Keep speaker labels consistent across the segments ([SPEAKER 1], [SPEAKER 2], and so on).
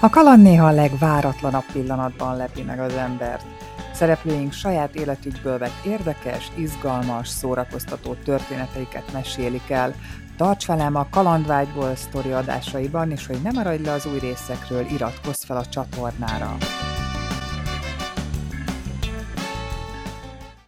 [SPEAKER 1] A kaland néha a legváratlanabb pillanatban lepi meg az embert. Szereplőink saját életükből vett érdekes, izgalmas, szórakoztató történeteiket mesélik el. Tarts velem a Kalandvágyból sztori adásaiban, és hogy ne maradj le az új részekről, iratkozz fel a csatornára.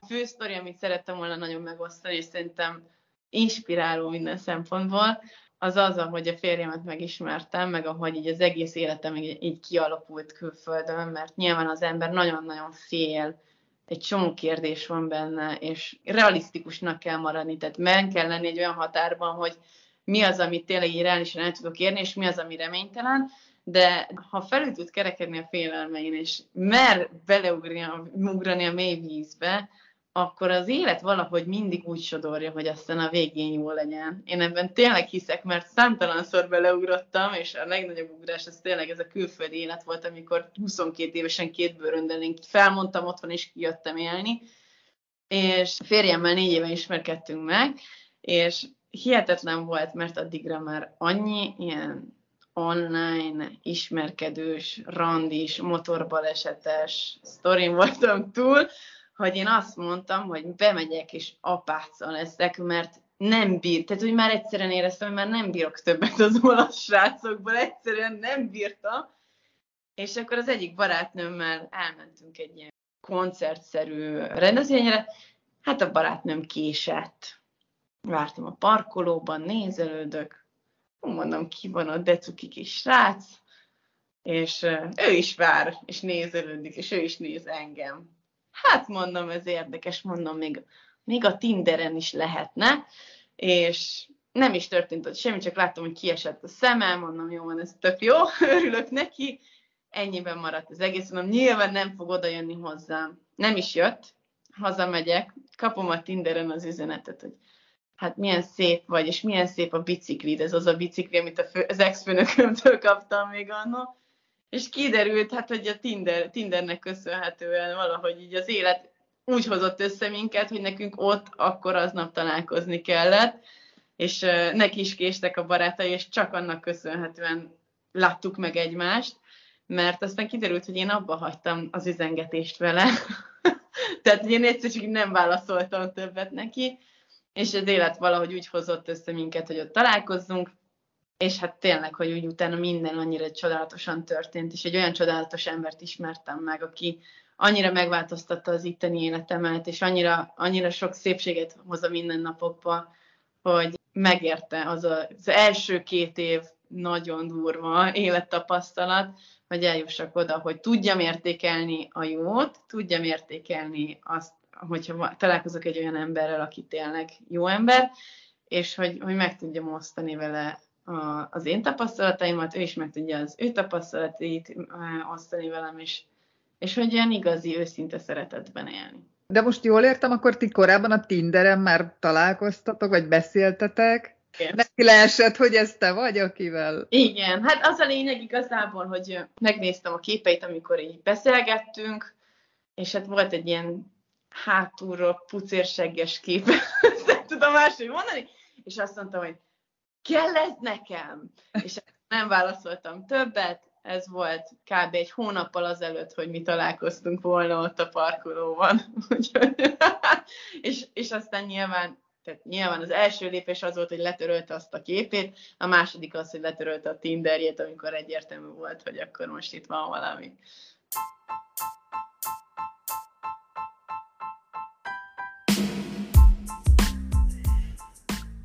[SPEAKER 2] A fő sztori, amit szerettem volna nagyon megosztani, és szerintem inspiráló minden szempontból, az az, ahogy a férjemet megismertem, meg ahogy így az egész életem így, így kialakult külföldön, mert nyilván az ember nagyon-nagyon fél, egy csomó kérdés van benne, és realisztikusnak kell maradni, tehát meg kell lenni egy olyan határban, hogy mi az, amit tényleg így reálisan el tudok érni, és mi az, ami reménytelen, de ha felül tud kerekedni a félelmein, és mer beleugrani a mély vízbe, akkor az élet valahogy mindig úgy sodorja, hogy aztán a végén jó legyen. Én ebben tényleg hiszek, mert számtalanszor beleugrottam, és a legnagyobb ugrás az tényleg ez a külföldi élet volt, amikor 22 évesen két bőröndön felmondtam otthon, és kijöttem élni. És férjemmel négy éve ismerkedtünk meg, és hihetetlen volt, mert addigra már annyi ilyen online, ismerkedős, randis, motorbalesetes sztorin voltam túl, hogy én azt mondtam, hogy bemegyek és apáccal leszek, mert nem bír, tehát hogy már egyszerűen éreztem, hogy már nem bírok többet az olasz srácokból, egyszerűen nem bírtam, és akkor az egyik barátnőmmel elmentünk egy ilyen koncertszerű rendezvényre, hát a barátnőm késett. Vártam a parkolóban, nézelődök, mondom, ki van a decuki kis srác, és ő is vár, és nézelődik, és ő is néz engem. Hát mondom, ez érdekes, mondom, még, még a Tinderen is lehetne, és nem is történt ott semmi, csak láttam, hogy kiesett a szemem, mondom, jó van, ez tök jó, örülök neki, ennyiben maradt az egész, mondom, nyilván nem fog oda jönni hozzám. Nem is jött, hazamegyek, kapom a Tinderen az üzenetet, hogy hát milyen szép vagy, és milyen szép a biciklid, ez az a bicikli, amit a fő, az ex-főnökömtől kaptam még annak és kiderült, hát, hogy a Tinder, Tindernek köszönhetően valahogy így az élet úgy hozott össze minket, hogy nekünk ott akkor aznap találkozni kellett, és neki is késtek a barátai, és csak annak köszönhetően láttuk meg egymást, mert aztán kiderült, hogy én abba hagytam az üzengetést vele, tehát én egyszerűen nem válaszoltam többet neki, és az élet valahogy úgy hozott össze minket, hogy ott találkozzunk, és hát tényleg, hogy úgy utána minden annyira csodálatosan történt, és egy olyan csodálatos embert ismertem meg, aki annyira megváltoztatta az itteni életemet, és annyira, annyira sok szépséget hoz a mindennapokba, hogy megérte az a, az első két év nagyon durva élettapasztalat, hogy eljussak oda, hogy tudjam értékelni a jót, tudjam értékelni azt, hogyha találkozok egy olyan emberrel, aki tényleg jó ember, és hogy, hogy meg tudjam osztani vele a, az én tapasztalataimat, ő is meg tudja az ő tapasztalatait osztani velem, és, és hogy ilyen igazi, őszinte szeretetben élni.
[SPEAKER 1] De most jól értem, akkor ti korábban a Tinderen már találkoztatok, vagy beszéltetek? Igen. Neki leesett, hogy ez te vagy, akivel?
[SPEAKER 2] Igen, hát az a lényeg igazából, hogy megnéztem a képeit, amikor így beszélgettünk, és hát volt egy ilyen hátulról pucérsegges kép, nem tudom máshogy mondani, és azt mondtam, hogy kell ez nekem? És nem válaszoltam többet, ez volt kb. egy hónappal azelőtt, hogy mi találkoztunk volna ott a parkolóban. és, és aztán nyilván, tehát nyilván az első lépés az volt, hogy letörölte azt a képét, a második az, hogy letörölte a Tinderjét, amikor egyértelmű volt, hogy akkor most itt van valami.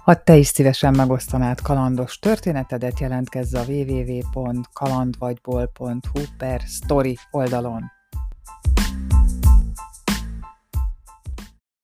[SPEAKER 2] Ha te is szívesen megosztanád kalandos történetedet, jelentkezz a www.kalandvagyból.hu per story oldalon.